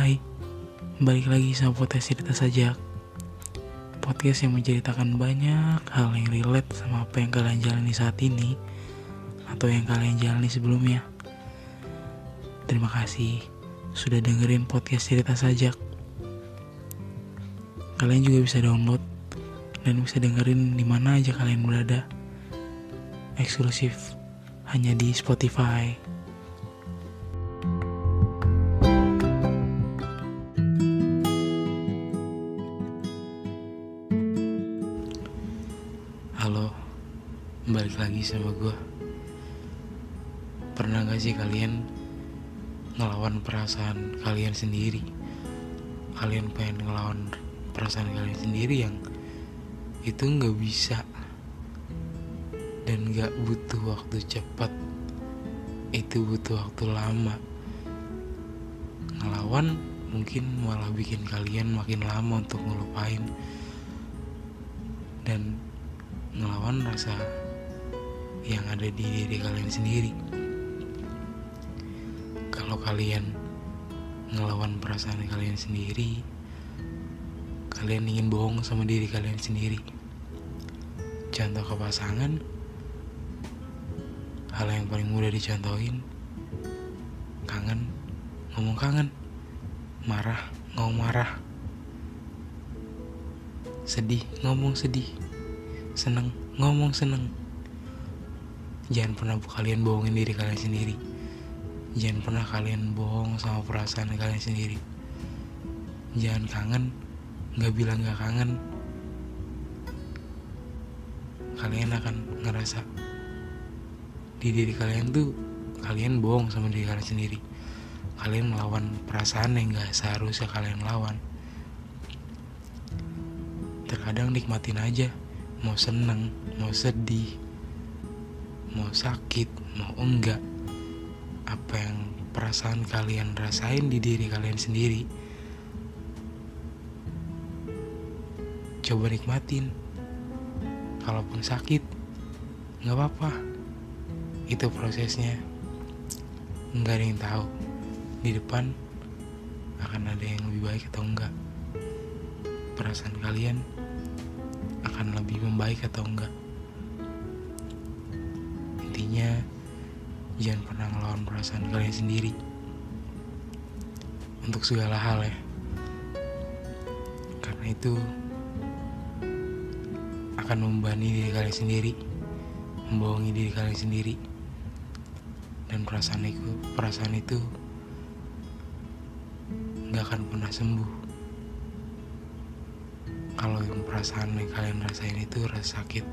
Hai, balik lagi sama podcast cerita saja. Podcast yang menceritakan banyak hal yang relate sama apa yang kalian jalani saat ini Atau yang kalian jalani sebelumnya. Terima kasih sudah dengerin podcast cerita sajak Kalian juga bisa download dan bisa dengerin di mana aja kalian berada. Eksklusif hanya di Spotify. Balik lagi sama gue. Pernah gak sih kalian ngelawan perasaan kalian sendiri? Kalian pengen ngelawan perasaan kalian sendiri yang itu nggak bisa dan gak butuh waktu cepat itu butuh waktu lama ngelawan mungkin malah bikin kalian makin lama untuk ngelupain dan ngelawan rasa yang ada di diri kalian sendiri. Kalau kalian ngelawan perasaan kalian sendiri kalian ingin bohong sama diri kalian sendiri. Contoh ke pasangan hal yang paling mudah dicontohin kangen ngomong kangen. Marah ngomong marah. Sedih ngomong sedih. Seneng ngomong seneng jangan pernah kalian bohongin diri kalian sendiri. Jangan pernah kalian bohong sama perasaan kalian sendiri. Jangan kangen nggak bilang nggak kangen. Kalian akan ngerasa di diri kalian tuh kalian bohong sama diri kalian sendiri. Kalian melawan perasaan yang gak seharusnya kalian lawan. Terkadang nikmatin aja mau seneng mau sedih mau sakit mau enggak apa yang perasaan kalian rasain di diri kalian sendiri? Coba nikmatin. Kalaupun sakit nggak apa-apa. Itu prosesnya. Nggak ada yang tahu di depan akan ada yang lebih baik atau enggak. Perasaan kalian akan lebih membaik atau enggak intinya jangan pernah ngelawan perasaan kalian sendiri. Untuk segala hal ya. Karena itu akan membebani diri kalian sendiri membohongi diri kalian sendiri. Dan perasaan itu perasaan itu nggak akan pernah sembuh. Kalau yang perasaan yang kalian rasain itu rasa sakit